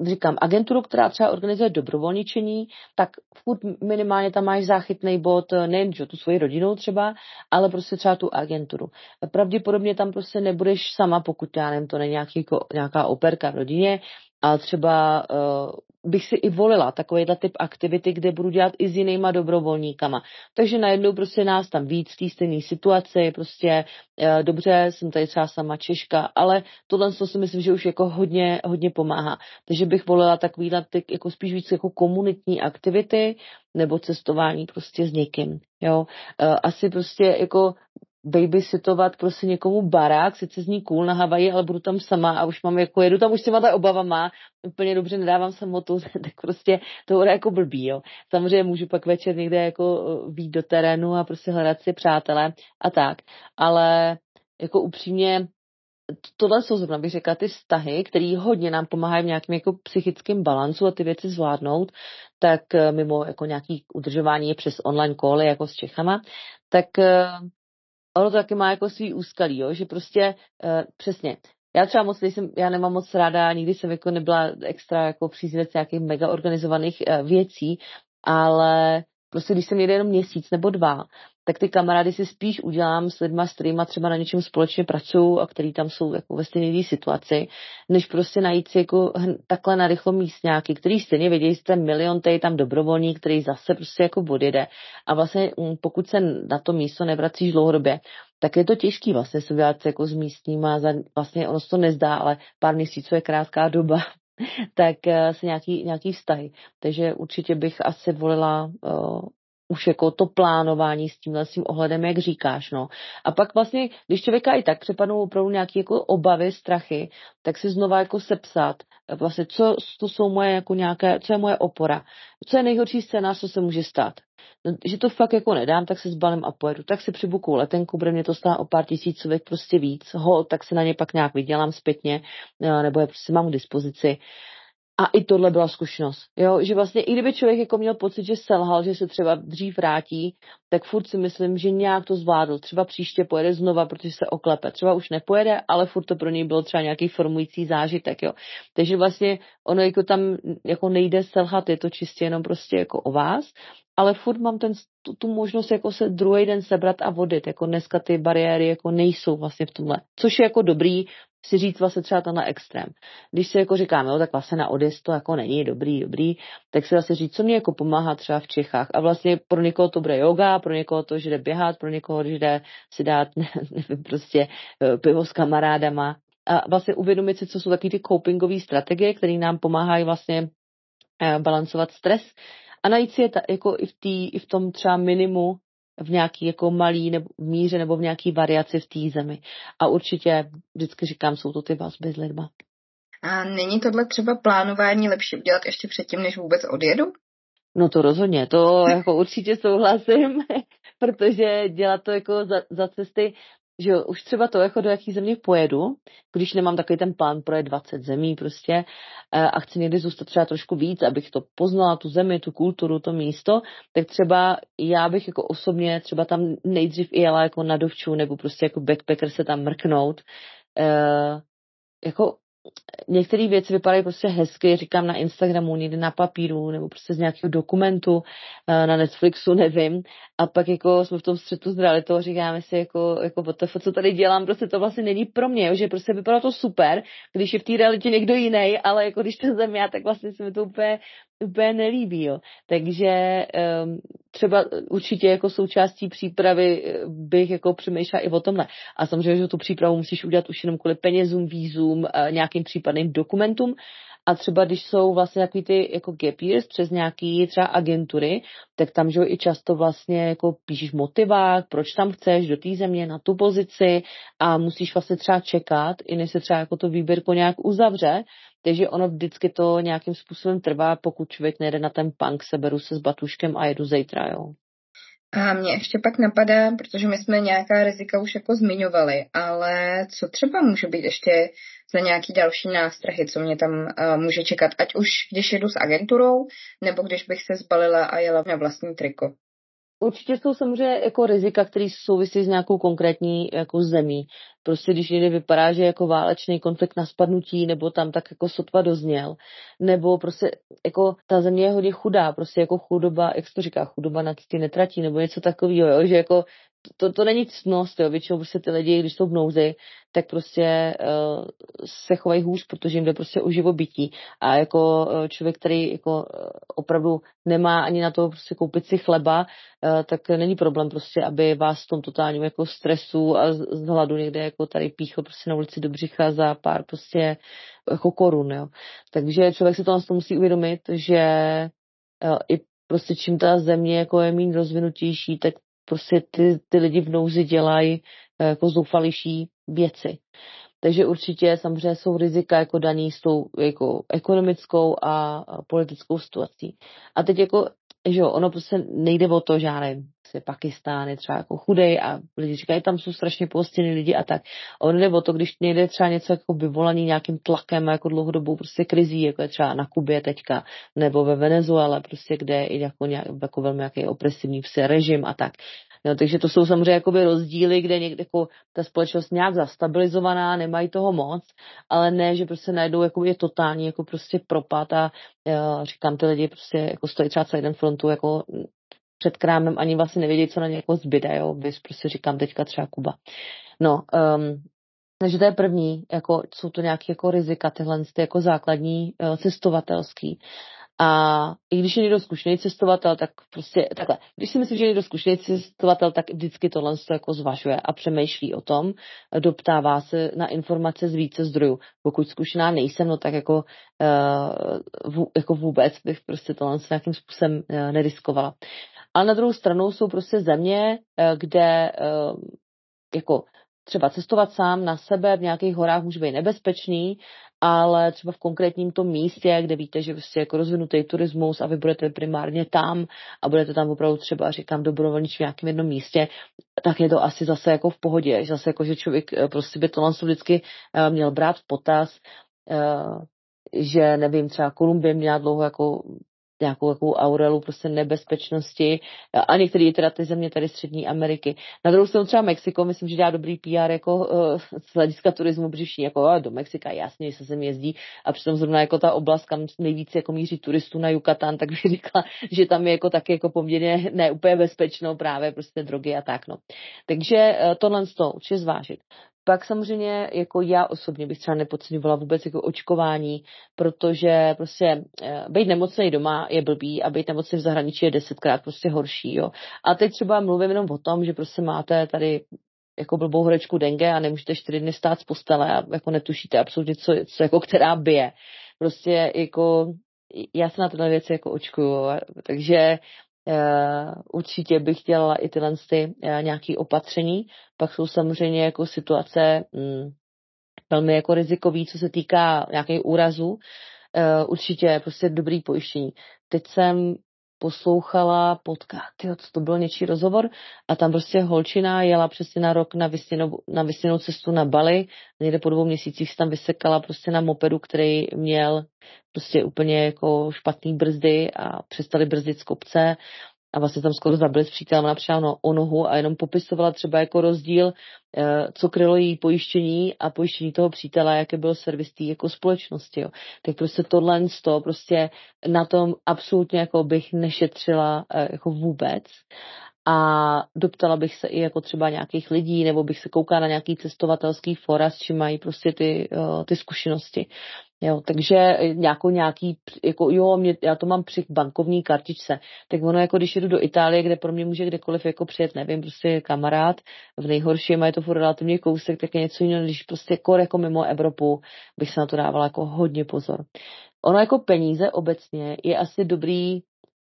říkám, agenturu, která třeba organizuje dobrovolničení, tak furt minimálně tam máš záchytný bod, nejen že tu svoji rodinou třeba, ale prostě třeba tu agenturu. Pravděpodobně tam prostě nebudeš sama, pokud já nevím, to není nějaký, nějaká operka v rodině, a třeba uh, bych si i volila takovýhle typ aktivity, kde budu dělat i s jinýma dobrovolníkama. Takže najednou prostě nás tam víc v té stejné situaci, prostě uh, dobře, jsem tady třeba sama Češka, ale tohle si myslím, že už jako hodně, hodně pomáhá. Takže bych volila takovýhle typ, jako spíš víc jako komunitní aktivity nebo cestování prostě s někým. Jo? Uh, asi prostě jako babysitovat prostě někomu barák, sice zní cool na Havaji, ale budu tam sama a už mám jako, jedu tam už s těma ta obava má, úplně dobře nedávám samotu, tak prostě to bude jako blbý, jo. Samozřejmě můžu pak večer někde jako eh, výjít do terénu a prostě hledat si přátelé a tak, ale jako upřímně tohle jsou zrovna, bych řekla, ty vztahy, které hodně nám pomáhají v nějakém jako psychickém balancu a ty věci zvládnout, tak eh, mimo jako nějaký udržování přes online koly jako s Čechama, tak eh, ono to taky má jako svý úskalí, jo? že prostě uh, přesně, já třeba moc nejsem, já nemám moc ráda, nikdy jsem jako nebyla extra jako příznivec nějakých mega organizovaných uh, věcí, ale prostě když jsem někde jenom měsíc nebo dva, tak ty kamarády si spíš udělám s lidma, s kterými třeba na něčem společně pracují a který tam jsou jako ve stejné situaci, než prostě najít si jako takhle na rychlo místňáky, který stejně že ten milion tady tam dobrovolník, který zase prostě jako odjede. A vlastně mm, pokud se na to místo nevracíš dlouhodobě, tak je to těžký vlastně se vyjádřit jako s místníma, vlastně ono se to nezdá, ale pár měsíců je krátká doba, tak uh, se nějaký, nějaký vztahy. Takže určitě bych asi volila uh, už jako to plánování s tímhle s tím ohledem, jak říkáš, no. A pak vlastně, když člověka i tak přepadnou opravdu nějaké jako obavy, strachy, tak si znova jako sepsat, vlastně, co to jsou moje jako nějaké, co je moje opora, co je nejhorší scénář, co se může stát. No, že to fakt jako nedám, tak se zbalím a pojedu. Tak si přibuku letenku, bude mě to stát o pár tisícovek prostě víc. Ho, tak se na ně pak nějak vydělám zpětně, eh, nebo je prostě mám k dispozici. A i tohle byla zkušenost, jo, že vlastně i kdyby člověk jako měl pocit, že selhal, že se třeba dřív vrátí, tak furt si myslím, že nějak to zvládl. Třeba příště pojede znova, protože se oklepe. Třeba už nepojede, ale furt to pro něj bylo třeba nějaký formující zážitek, jo. Takže vlastně ono jako tam jako nejde selhat, je to čistě jenom prostě jako o vás, ale furt mám ten, tu, tu možnost jako se druhý den sebrat a vodit, jako dneska ty bariéry jako nejsou vlastně v tomhle, což je jako dobrý, si říct vlastně třeba na extrém. Když si jako říkám, jo, tak vlastně na odjezd to jako není dobrý, dobrý, tak si vlastně říct, co mě jako pomáhá třeba v Čechách. A vlastně pro někoho to bude yoga, pro někoho to, že jde běhat, pro někoho, že jde si dát, nevím, prostě eh, pivo s kamarádama. A vlastně uvědomit si, co jsou takové ty copingové strategie, které nám pomáhají vlastně eh, balancovat stres a najít si je ta, jako i v, tý, i v tom třeba minimu v nějaký jako malý nebo míře nebo v nějaký variaci v té zemi. A určitě vždycky říkám, jsou to ty vazby s lidma. A není tohle třeba plánování lepší udělat ještě předtím, než vůbec odjedu? No to rozhodně, to jako určitě souhlasím, protože dělat to jako za, za cesty, že jo, už třeba to, jako do jakých země pojedu, když nemám takový ten plán pro 20 zemí prostě eh, a chci někdy zůstat třeba trošku víc, abych to poznala, tu zemi, tu kulturu, to místo, tak třeba já bych jako osobně třeba tam nejdřív jela jako na dovču nebo prostě jako backpacker se tam mrknout, e, jako některé věci vypadají prostě hezky, říkám na Instagramu, někdy na papíru, nebo prostě z nějakého dokumentu eh, na Netflixu, nevím. A pak jako jsme v tom střetu s realitou říkáme si jako, jako WTF, co tady dělám, prostě to vlastně není pro mě, že prostě vypadá to super, když je v té realitě někdo jiný, ale jako když to jsem já, tak vlastně se mi to úplně úplně nelíbí. Jo. Takže um, třeba určitě jako součástí přípravy eh, bych jako přemýšlela i o tomhle. A samozřejmě, že tu přípravu musíš udělat už jenom kvůli penězům, vízům, uh, nějakým případným dokumentům, a třeba když jsou vlastně takový ty jako gap years přes nějaký třeba agentury, tak tam, že i často vlastně jako píšeš motivák, proč tam chceš do té země na tu pozici a musíš vlastně třeba čekat, i než se třeba jako to výběrko nějak uzavře, takže ono vždycky to nějakým způsobem trvá, pokud člověk nejde na ten punk, seberu se s batuškem a jedu zítra, jo. A mě ještě pak napadá, protože my jsme nějaká rizika už jako zmiňovali, ale co třeba může být ještě za nějaký další nástrahy, co mě tam uh, může čekat, ať už když jedu s agenturou, nebo když bych se zbalila a jela na vlastní triko? Určitě jsou samozřejmě jako rizika, které souvisí s nějakou konkrétní jako zemí. Prostě když někde vypadá, že jako válečný konflikt na spadnutí, nebo tam tak jako sotva dozněl, nebo prostě jako ta země je hodně chudá, prostě jako chudoba, jak se to říká, chudoba na cti netratí, nebo něco takového, jo, že jako to, to není ctnost, jo. většinou prostě ty lidi, když jsou v nouzi, tak prostě uh, se chovají hůř, protože jim jde prostě o živobytí. A jako uh, člověk, který jako uh, opravdu nemá ani na to prostě koupit si chleba, uh, tak není problém prostě, aby vás v tom totálním jako stresu a z, z hladu někde jako tady píchl prostě na ulici do břicha za pár prostě jako korun, jo. Takže člověk si to musí uvědomit, že uh, i prostě čím ta země jako je méně rozvinutější, tak prostě ty, ty lidi v nouzi dělají eh, jako zoufalější věci. Takže určitě samozřejmě jsou rizika jako daní s tou jako ekonomickou a politickou situací. A teď jako, že jo, ono prostě nejde o to, že já se Pakistán je třeba jako chudej a lidi říkají, tam jsou strašně pohostěný lidi a tak. A ono jde o to, když nejde třeba něco jako vyvolaný nějakým tlakem, jako dlouhodobou prostě krizí, jako je třeba na Kubě teďka, nebo ve Venezuele, prostě kde je jako, nějak, jako velmi nějaký opresivní psi režim a tak. Jo, takže to jsou samozřejmě jakoby rozdíly, kde někde jako ta společnost nějak zastabilizovaná, nemají toho moc, ale ne, že prostě najdou jako je totální jako prostě propad a jo, říkám, ty lidi prostě jako stojí třeba celý den frontu jako před krámem ani vlastně nevědí, co na ně jako zbyde, jo, bys prostě říkám teďka třeba Kuba. No, um, takže to je první, jako jsou to nějaké jako rizika, tyhle ty jako základní uh, cestovatelský. A i když je někdo zkušený cestovatel, tak prostě takhle. Když si myslím, že je někdo zkušený cestovatel, tak vždycky tohle to jako zvažuje a přemýšlí o tom, doptává se na informace z více zdrojů. Pokud zkušená nejsem, no tak jako, uh, jako vůbec bych prostě tohle nějakým způsobem uh, neriskovala. Ale na druhou stranu jsou prostě země, uh, kde uh, jako třeba cestovat sám na sebe v nějakých horách může být nebezpečný, ale třeba v konkrétním tom místě, kde víte, že prostě jako rozvinutý turismus a vy budete primárně tam a budete tam opravdu třeba, říkám, dobrovolnič v nějakém jednom místě, tak je to asi zase jako v pohodě, zase jako, že člověk eh, prostě by to vždycky eh, měl brát v potaz, eh, že nevím, třeba Kolumbie měla dlouho jako nějakou takovou aurelu prostě nebezpečnosti a některé teda ty země tady Střední Ameriky. Na druhou stranu třeba Mexiko, myslím, že dělá dobrý PR jako uh, z hlediska turismu, protože jako uh, do Mexika jasně, se sem jezdí a přitom zrovna jako ta oblast, kam nejvíce jako míří turistů na Yucatán, tak bych řekla, že tam je jako taky jako poměrně neúplně bezpečno právě prostě drogy a tak no. Takže uh, tohle z toho určitě zvážit. Pak samozřejmě jako já osobně bych třeba nepodceňovala vůbec jako očkování, protože prostě e, být nemocný doma je blbý a být nemocný v zahraničí je desetkrát prostě horší. Jo. A teď třeba mluvím jenom o tom, že prostě máte tady jako blbou horečku dengue a nemůžete čtyři dny stát z postele a jako netušíte absolutně, co, co jako která bije. Prostě jako já se na tyhle věci jako očkuju, takže Eh, určitě bych dělala i tyhle ty, eh, nějaké opatření. Pak jsou samozřejmě jako situace mm, velmi jako rizikový, co se týká nějakých úrazů. Eh, určitě prostě dobrý pojištění. Teď jsem poslouchala podcast, tyjo, co to byl něčí rozhovor. A tam prostě holčina jela přesně na rok na vysněnou, na vysněnou cestu na Bali, někde po dvou měsících se tam vysekala prostě na mopedu, který měl prostě úplně jako špatný brzdy a přestali brzdit z kopce a vlastně tam skoro zabili s přítelem, ona přišla no, o nohu a jenom popisovala třeba jako rozdíl, eh, co krylo její pojištění a pojištění toho přítele, jaké byl servis té jako společnosti. Jo. Tak prostě tohle to prostě na tom absolutně jako bych nešetřila eh, jako vůbec a doptala bych se i jako třeba nějakých lidí, nebo bych se koukala na nějaký cestovatelský fora, s čím mají prostě ty, uh, ty zkušenosti. Jo, takže nějakou nějaký, jako jo, mě, já to mám při bankovní kartičce, tak ono jako když jedu do Itálie, kde pro mě může kdekoliv jako přijet, nevím, prostě kamarád, v nejhorším, a je to furt relativně kousek, tak je něco jiného, když prostě kor jako mimo Evropu, bych se na to dávala jako hodně pozor. Ono jako peníze obecně je asi dobrý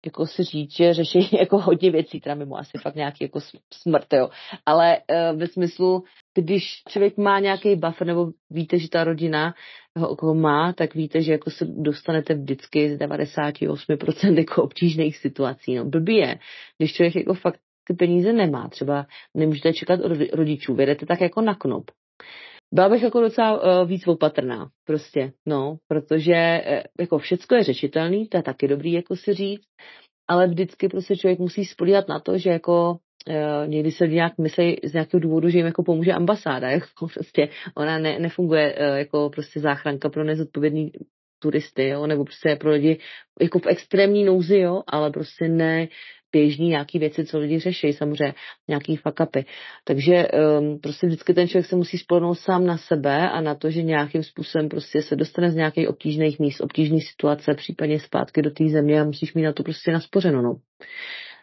jako si říct, že řeší jako hodně věcí, teda mimo asi fakt nějaký jako smrt, jo. Ale uh, ve smyslu, když člověk má nějaký buffer, nebo víte, že ta rodina ho jako má, tak víte, že jako se dostanete vždycky z 98% jako obtížných situací. No, blbý je, když člověk jako fakt ty peníze nemá, třeba nemůžete čekat od rodičů, vědete tak jako na knop. Byla bych jako docela uh, víc opatrná, prostě, no, protože uh, jako všecko je řešitelný, to je taky dobrý jako si říct, ale vždycky prostě člověk musí spolíhat na to, že jako někdy se nějak myslí z nějakého důvodu, že jim jako pomůže ambasáda, jako prostě ona ne, nefunguje uh, jako prostě záchranka pro nezodpovědný turisty, jo, nebo prostě pro lidi jako v extrémní nouzi, jo, ale prostě ne běžní nějaký věci, co lidi řeší, samozřejmě nějaký fakapy. Takže um, prostě vždycky ten člověk se musí spolnout sám na sebe a na to, že nějakým způsobem prostě se dostane z nějakých obtížných míst, obtížné situace, případně zpátky do té země a musíš mít na to prostě naspořeno. No.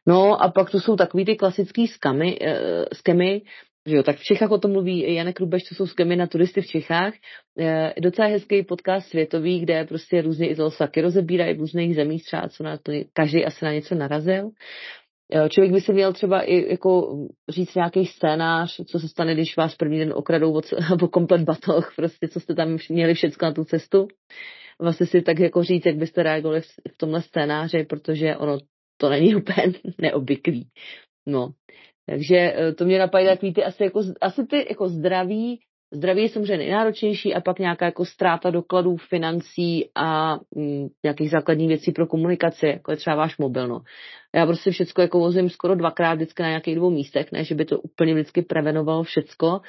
No a pak to jsou takový ty klasický skamy, uh, skemy, že jo, tak v Čechách o tom mluví Janek Rubeš, to jsou skemy na turisty v Čechách. E, docela hezký podcast světový, kde prostě různě i saky rozebírají v různých zemích, třeba co na to, každý asi na něco narazil. E, člověk by si měl třeba i jako říct nějaký scénář, co se stane, když vás první den okradou o, komplet batoh, prostě co jste tam měli všechno na tu cestu. Vlastně si tak jako říct, jak byste reagovali v tomhle scénáři, protože ono to není úplně neobvyklý. No, takže eh, to mě napadají takový ty asi, jako, asi ty jako zdraví, zdraví je samozřejmě nejnáročnější a pak nějaká jako ztráta dokladů, financí a mm, nějakých základních věcí pro komunikaci, jako je třeba váš mobil. No. Já prostě všecko jako vozím skoro dvakrát vždycky na nějakých dvou místech, ne, že by to úplně vždycky prevenovalo všecko,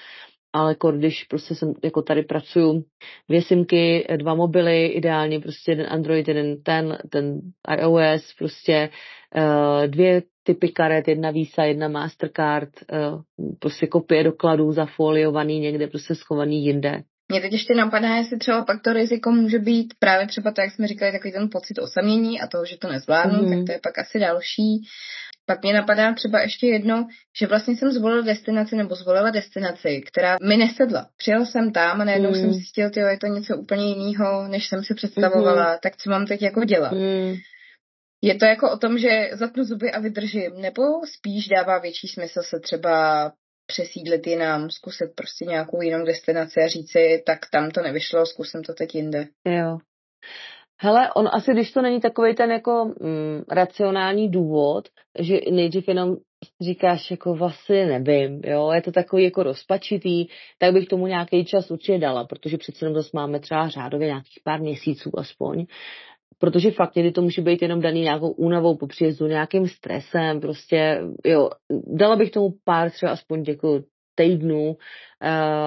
ale jako když prostě jsem, jako tady pracuju, dvě simky, dva mobily, ideálně prostě jeden Android, jeden ten, ten iOS, prostě dvě typy karet, jedna Visa, jedna Mastercard, uh, prostě kopie dokladů zafoliovaný někde, prostě schovaný jinde. Mě teď ještě napadá, jestli třeba pak to riziko může být právě třeba to, jak jsme říkali, takový ten pocit osamění a toho, že to nezvládnu, mm-hmm. tak to je pak asi další. Pak mě napadá třeba ještě jedno, že vlastně jsem zvolila destinaci nebo zvolila destinaci, která mi nesedla. Přijel jsem tam a najednou mm. jsem zjistil, že je to něco úplně jiného, než jsem si představovala, mm. tak co mám teď jako dělat? Mm. Je to jako o tom, že zatnu zuby a vydržím, nebo spíš dává větší smysl se třeba přesídlit jinam, zkusit prostě nějakou jinou destinaci a říci, tak tam to nevyšlo, zkusím to teď jinde. Jo. Hele, on asi, když to není takový ten jako mm, racionální důvod, že nejdřív jenom říkáš jako vlastně nevím, jo, je to takový jako rozpačitý, tak bych tomu nějaký čas určitě dala, protože přece jenom zase máme třeba řádově nějakých pár měsíců aspoň, protože fakt někdy to může být jenom daný nějakou únavou po příjezdu, nějakým stresem, prostě, jo, dala bych tomu pár třeba aspoň jako týdnů, uh,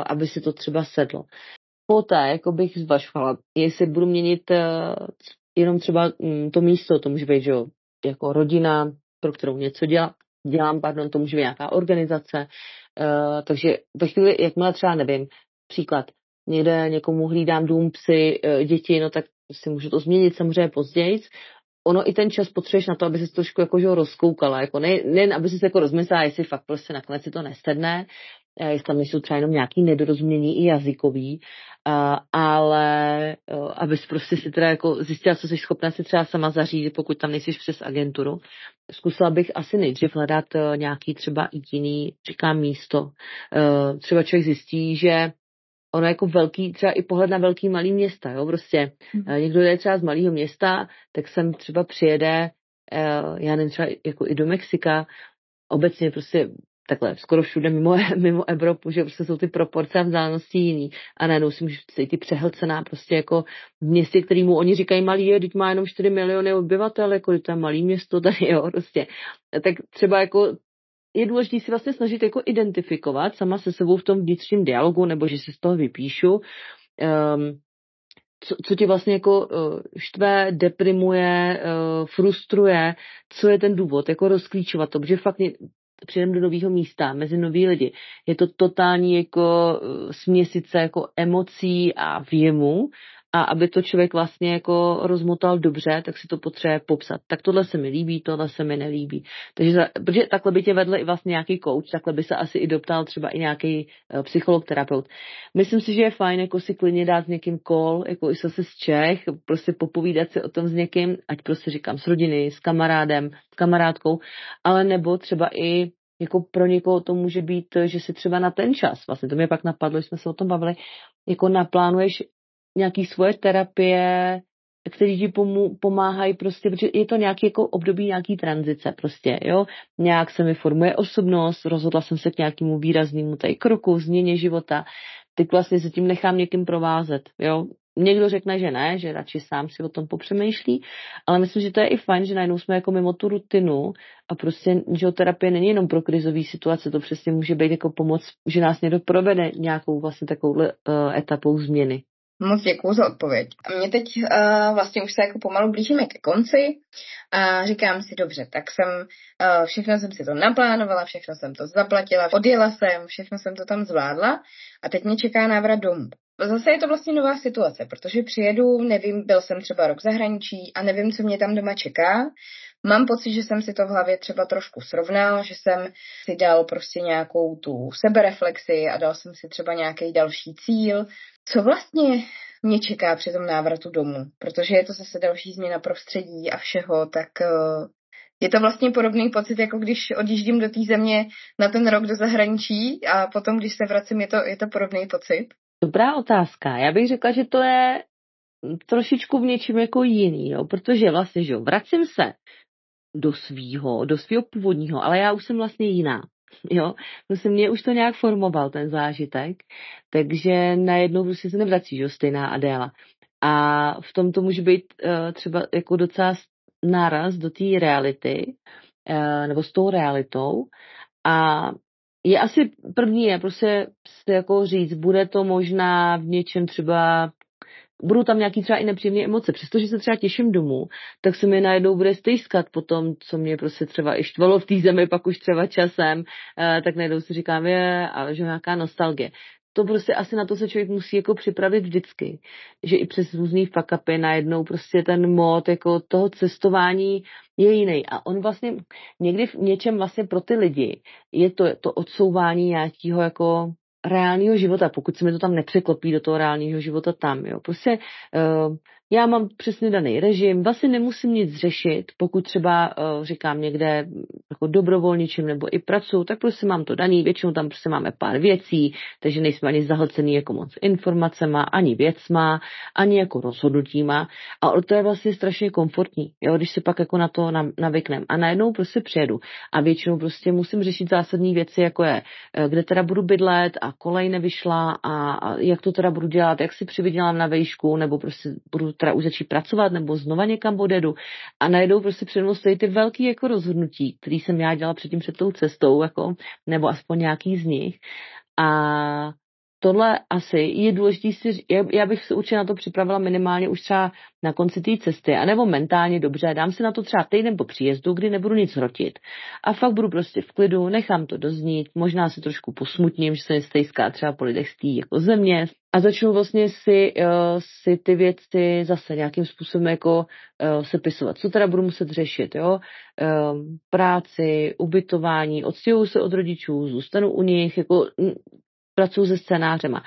aby si to třeba sedlo. Poté jako bych zvažovala, jestli budu měnit uh, jenom třeba um, to místo, to může být, že jo, jako rodina, pro kterou něco dělá, dělám, pardon, to může být nějaká organizace, uh, takže ve chvíli, jakmile třeba nevím, příklad, někde někomu hlídám dům, psy, děti, no tak si můžu to změnit samozřejmě později, ono i ten čas potřebuješ na to, aby se trošku jako, že rozkoukala, jako ne, ne, aby si se jako rozmyslela, jestli fakt prostě nakonec si to nesedne, jestli tam nejsou třeba jenom nějaký nedorozumění i jazykový, ale abys prostě si teda jako zjistila, co jsi schopná si třeba sama zařídit, pokud tam nejsi přes agenturu. Zkusila bych asi nejdřív hledat nějaký třeba jiný, říkám, místo. Třeba člověk zjistí, že ono jako velký, třeba i pohled na velký malý města, jo, prostě mm. někdo je třeba z malého města, tak sem třeba přijede, já nevím, třeba jako i do Mexika, obecně prostě takhle skoro všude mimo, mimo Evropu, že prostě jsou ty proporce a vzdálenosti jiný. A najednou si můžu cítit přehlcená prostě jako v městě, kterýmu oni říkají malý, je, teď má jenom 4 miliony obyvatel, jako to je malý město tady, jo, prostě. Tak třeba jako je důležité si vlastně snažit jako identifikovat sama se sebou v tom vnitřním dialogu, nebo že si z toho vypíšu, um, co, co tě vlastně jako uh, štve, deprimuje, uh, frustruje, co je ten důvod, jako rozklíčovat to, protože fakt přijdeme do nového místa, mezi nový lidi. Je to totální jako uh, směsice jako emocí a věmu a aby to člověk vlastně jako rozmotal dobře, tak si to potřebuje popsat. Tak tohle se mi líbí, tohle se mi nelíbí. Takže za, protože takhle by tě vedl i vlastně nějaký coach, takhle by se asi i doptal třeba i nějaký uh, psycholog, terapeut. Myslím si, že je fajn jako si klidně dát s někým call, jako i se z Čech, prostě popovídat si o tom s někým, ať prostě říkám s rodiny, s kamarádem, s kamarádkou, ale nebo třeba i jako pro někoho to může být, že si třeba na ten čas, vlastně to mě pak napadlo, jsme se o tom bavili, jako naplánuješ nějaký svoje terapie, které ti pomáhají prostě, protože je to nějaký jako období nějaký tranzice prostě, jo. Nějak se mi formuje osobnost, rozhodla jsem se k nějakému výraznému tady kroku, změně života, teď vlastně se tím nechám někým provázet, jo. Někdo řekne, že ne, že radši sám si o tom popřemýšlí, ale myslím, že to je i fajn, že najednou jsme jako mimo tu rutinu a prostě, že terapie není jenom pro krizové situace, to přesně může být jako pomoc, že nás někdo provede nějakou vlastně takovou uh, etapou změny. Moc děkuji za odpověď. A mě teď uh, vlastně už se jako pomalu blížíme ke konci a říkám si, dobře, tak jsem, uh, všechno jsem si to naplánovala, všechno jsem to zaplatila, odjela jsem, všechno jsem to tam zvládla a teď mě čeká návrat domů. Zase je to vlastně nová situace, protože přijedu, nevím, byl jsem třeba rok zahraničí a nevím, co mě tam doma čeká. Mám pocit, že jsem si to v hlavě třeba trošku srovnal, že jsem si dal prostě nějakou tu sebereflexi a dal jsem si třeba nějaký další cíl. Co vlastně mě čeká při tom návratu domů? Protože je to zase další změna prostředí a všeho, tak eh, je to vlastně podobný pocit, jako když odjíždím do té země na ten rok do zahraničí a potom, když se vracím, je to, je to podobný pocit? Dobrá otázka. Já bych řekla, že to je trošičku v něčem jako jiný, jo? protože vlastně, že jo, vracím se do svýho, do svého původního, ale já už jsem vlastně jiná. Jo, prostě mě už to nějak formoval ten zážitek, takže najednou prostě se nevrací, že stejná Adéla. A v tom to může být uh, třeba jako docela náraz do té reality, uh, nebo s tou realitou. A je asi první je prostě si jako říct, bude to možná v něčem třeba budou tam nějaký třeba i nepříjemné emoce. Přestože se třeba těším domů, tak se mi najednou bude stejskat po tom, co mě prostě třeba i štvalo v té zemi, pak už třeba časem, eh, tak najednou si říkám, je, ale že nějaká nostalgie. to prostě asi na to se člověk musí jako připravit vždycky, že i přes různý fakapy najednou prostě ten mod jako toho cestování je jiný. A on vlastně někdy v něčem vlastně pro ty lidi je to, to odsouvání nějakého jako reálného života, pokud se mi to tam nepřeklopí do toho reálného života tam. Jo. Prostě uh, já mám přesně daný režim, vlastně nemusím nic řešit, pokud třeba uh, říkám někde jako dobrovolničím nebo i pracuji, tak prostě mám to daný, většinou tam prostě máme pár věcí, takže nejsme ani zahlcený jako moc informacema, ani věcma, ani jako rozhodnutíma. A to je vlastně strašně komfortní, jo, když se pak jako na to navyknem. A najednou prostě přijedu. A většinou prostě musím řešit zásadní věci, jako je, eh, kde teda budu bydlet a kolej nevyšla a, a jak to teda budu dělat, jak si přivydělám na vejšku, nebo prostě budu teda už začít pracovat, nebo znova někam odjedu. A najednou prostě před mnou stojí ty velký jako rozhodnutí, který jsem já dělala předtím před tou cestou, jako, nebo aspoň nějaký z nich. A tohle asi je důležité si, já bych se určitě na to připravila minimálně už třeba na konci té cesty, anebo mentálně dobře, dám si na to třeba týden po příjezdu, kdy nebudu nic hrotit. A fakt budu prostě v klidu, nechám to doznít, možná si trošku posmutním, že se mi stejská třeba po lidech z jako země a začnu vlastně si, uh, si ty věci zase nějakým způsobem jako uh, sepisovat. Co teda budu muset řešit, jo? Uh, práci, ubytování, odstěhuju se od rodičů, zůstanu u nich, jako pracuji se scénářema.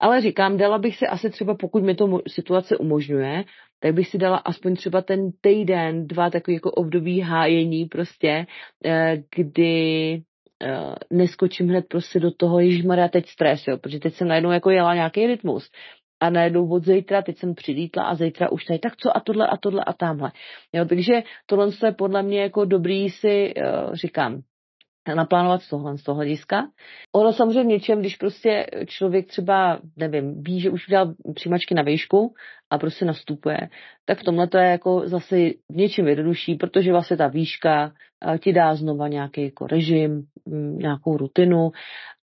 Ale říkám, dala bych si asi třeba, pokud mi to situace umožňuje, tak bych si dala aspoň třeba ten týden, dva takový jako období hájení prostě, eh, kdy eh, neskočím hned prostě do toho, Maria, teď stres, jo, protože teď jsem najednou jako jela nějaký rytmus a najednou od zítra, teď jsem přilítla a zítra už tady, tak co a tohle a tohle a tamhle. Jo, takže tohle je podle mě jako dobrý si, uh, říkám, naplánovat z tohle, z toho hlediska. Ono samozřejmě něčem, když prostě člověk třeba, nevím, ví, že už udělal přijímačky na výšku a prostě nastupuje, tak v tomhle to je jako zase v něčem jednodušší, protože vlastně ta výška eh, ti dá znova nějaký jako režim, mm, nějakou rutinu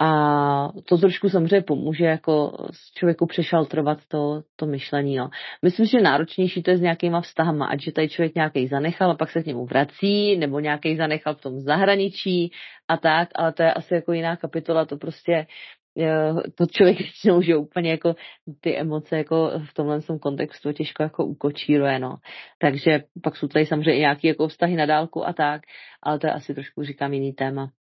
a to trošku samozřejmě pomůže jako člověku přešaltrovat to, to myšlení. No. Myslím, že náročnější to je s nějakýma vztahama, ať že tady člověk nějaký zanechal a pak se k němu vrací, nebo nějaký zanechal v tom zahraničí a tak, ale to je asi jako jiná kapitola, to prostě to člověk většinou, že úplně jako ty emoce jako v tomhle tom kontextu těžko jako ukočíruje, no. Takže pak jsou tady samozřejmě nějaké jako vztahy na dálku a tak, ale to je asi trošku, říkám, jiný téma.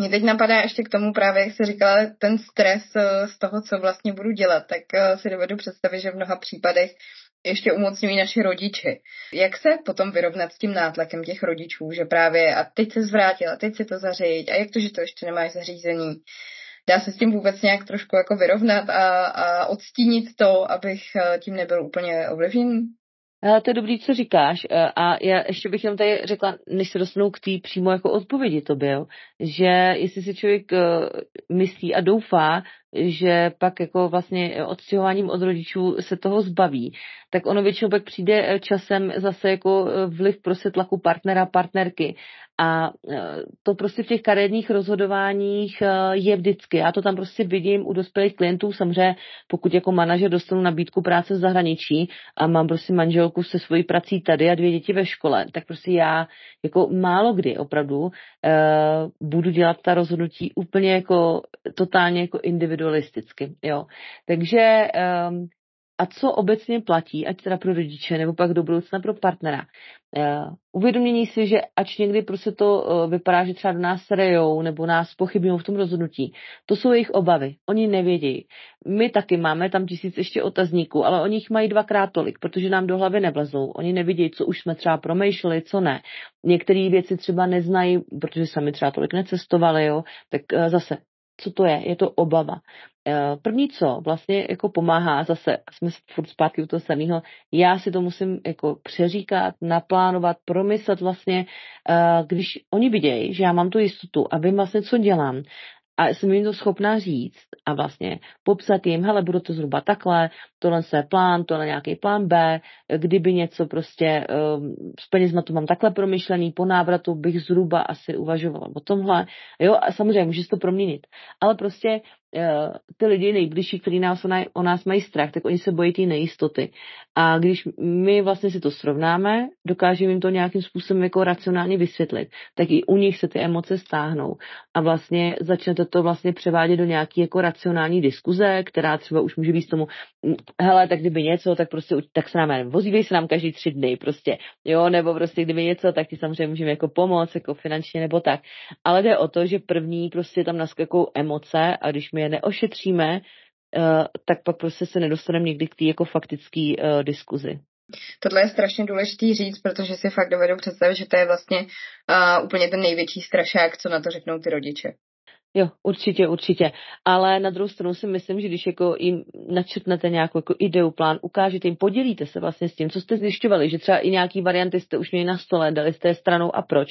Mě teď napadá ještě k tomu právě, jak jsi říkala, ten stres eh, z toho, co vlastně budu dělat, tak eh, si dovedu představit, že v mnoha případech ještě umocňují naši rodiče. Jak se potom vyrovnat s tím nátlakem těch rodičů, že právě a teď se zvrátila, teď si to zaříď a jak to, že to ještě nemáš zařízení? Dá se s tím vůbec nějak trošku jako vyrovnat a, a odstínit to, abych eh, tím nebyl úplně ovlivněn? To je dobrý, co říkáš. E, a já ještě bych jenom tady řekla, než se dostanu k té přímo jako odpovědi to byl, že jestli si člověk e, myslí a doufá, že pak jako vlastně odstěhováním od rodičů se toho zbaví, tak ono většinou pak přijde e, časem zase jako vliv prostě tlaku partnera, partnerky. A e, to prostě v těch kariérních rozhodováních je vždycky. Já to tam prostě vidím u dospělých klientů, samozřejmě pokud jako manažer dostanu nabídku práce v zahraničí a mám prostě manželku se svojí prací tady a dvě děti ve škole, tak prostě já jako málo kdy opravdu budu dělat ta rozhodnutí úplně jako totálně jako individualisticky, jo. Takže um, a co obecně platí, ať teda pro rodiče nebo pak do budoucna pro partnera. Uh, uvědomění si, že ač někdy prostě to uh, vypadá, že třeba do nás rejou nebo nás pochybují v tom rozhodnutí, to jsou jejich obavy. Oni nevědějí. My taky máme tam tisíc ještě otazníků, ale oni jich mají dvakrát tolik, protože nám do hlavy nevlezou. Oni nevědějí, co už jsme třeba promýšleli, co ne. Některé věci třeba neznají, protože sami třeba tolik necestovali, jo, tak uh, zase co to je? Je to obava. Eh, první, co vlastně jako pomáhá, zase jsme furt zpátky u toho samého, já si to musím jako přeříkat, naplánovat, promyslet vlastně, eh, když oni vidějí, že já mám tu jistotu a vím vlastně, co dělám, a jsem jim to schopná říct a vlastně popsat jim, hele, budu to zhruba takhle, tohle je plán, tohle je nějaký plán B, kdyby něco prostě um, s penězma to mám takhle promyšlený, po návratu bych zhruba asi uvažovala o tomhle, jo, a samozřejmě může to proměnit, ale prostě ty lidi nejbližší, kteří nás o, nás mají strach, tak oni se bojí té nejistoty. A když my vlastně si to srovnáme, dokážeme jim to nějakým způsobem jako racionálně vysvětlit, tak i u nich se ty emoce stáhnou a vlastně začnete to vlastně převádět do nějaké jako racionální diskuze, která třeba už může být tomu, hm, hele, tak kdyby něco, tak prostě, tak se nám, vozívej se nám každý tři dny prostě, jo, nebo prostě kdyby něco, tak ti samozřejmě můžeme jako pomoct, jako finančně nebo tak. Ale jde o to, že první prostě tam naskakou emoce a když my je neošetříme, uh, tak pak prostě se nedostaneme někdy k té jako faktické uh, diskuzi. Tohle je strašně důležitý říct, protože si fakt dovedu představit, že to je vlastně uh, úplně ten největší strašák, co na to řeknou ty rodiče. Jo, určitě, určitě. Ale na druhou stranu si myslím, že když jako jim načrtnete nějakou jako ideu, plán, ukážete jim, podělíte se vlastně s tím, co jste zjišťovali, že třeba i nějaký varianty jste už měli na stole, dali jste je stranou a proč,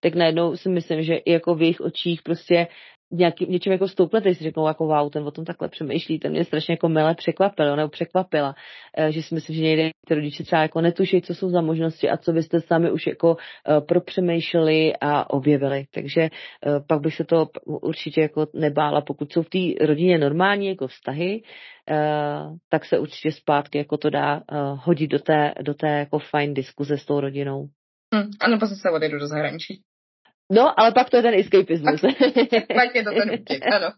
tak najednou si myslím, že i jako v jejich očích prostě nějaký, něčím jako stoupnete, si řeknou jako wow, ten o tom takhle přemýšlí, ten mě strašně jako mile překvapil, nebo překvapila, eh, že si myslím, že někde ty rodiče třeba jako netuší, co jsou za možnosti a co byste sami už jako uh, propřemýšleli a objevili. Takže uh, pak bych se to určitě jako nebála, pokud jsou v té rodině normální jako vztahy, tak se určitě zpátky jako to dá hodit do té, do té jako fajn diskuze s tou rodinou. Hmm, a nebo se odjedu do zahraničí. No, ale pak to je ten escapismus. pak je to ten útěk, ano.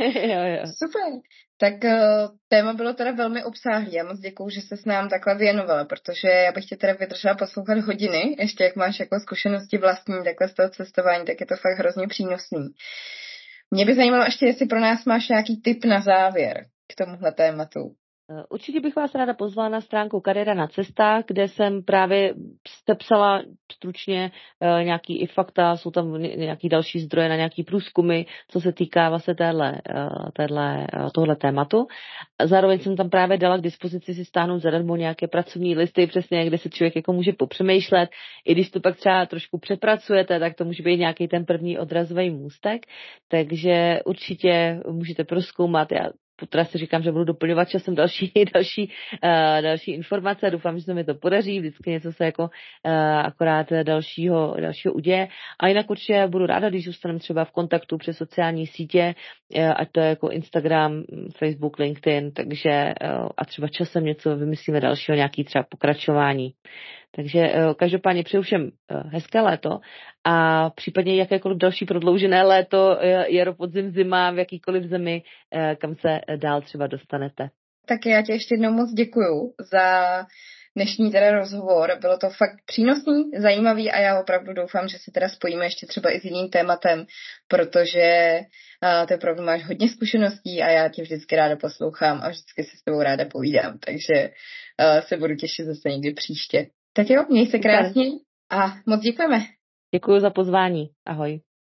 jo, jo. Super. Tak uh, téma bylo teda velmi obsáhlé. Já moc děkuju, že se s nám takhle věnovala, protože já bych tě teda vydržela poslouchat hodiny, ještě jak máš jako zkušenosti vlastní takhle z toho cestování, tak je to fakt hrozně přínosný. Mě by zajímalo ještě, jestli pro nás máš nějaký tip na závěr k tomuhle tématu. Eh, určitě bych vás ráda pozvala na stránku Kariéra na cestách, kde jsem právě psala stručně uh, nějaký i fakta, jsou tam nějaký další zdroje na nějaký průzkumy, co se týká vlastně téhle, uh, téhle, tohle tématu. Zároveň jsem tam právě dala k dispozici si stáhnout zadarmo nějaké pracovní listy, přesně kde se člověk jako může popřemýšlet. I když to pak třeba trošku přepracujete, tak to může být nějaký ten první odrazový můstek. Takže určitě můžete proskoumat. Já teda si říkám, že budu doplňovat časem další, další, uh, další informace. Doufám, že se mi to podaří. Vždycky něco se jako uh, akorát dalšího, dalšího uděje. A jinak určitě budu ráda, když zůstaneme třeba v kontaktu přes sociální sítě, uh, ať to je jako Instagram, Facebook, LinkedIn, takže uh, a třeba časem něco vymyslíme dalšího, nějaký třeba pokračování. Takže eh, každopádně přeju všem eh, hezké léto a případně jakékoliv další prodloužené léto, jaro, podzim, zima, v jakýkoliv zemi, eh, kam se dál třeba dostanete. Tak já tě ještě jednou moc děkuju za dnešní teda rozhovor. Bylo to fakt přínosný, zajímavý a já opravdu doufám, že se teda spojíme ještě třeba i s jiným tématem, protože ty opravdu máš hodně zkušeností a já tě vždycky ráda poslouchám a vždycky se s tebou ráda povídám, takže se budu těšit zase někdy příště. Tak jo, měj se krásně a moc děkujeme. Děkuji za pozvání. Ahoj.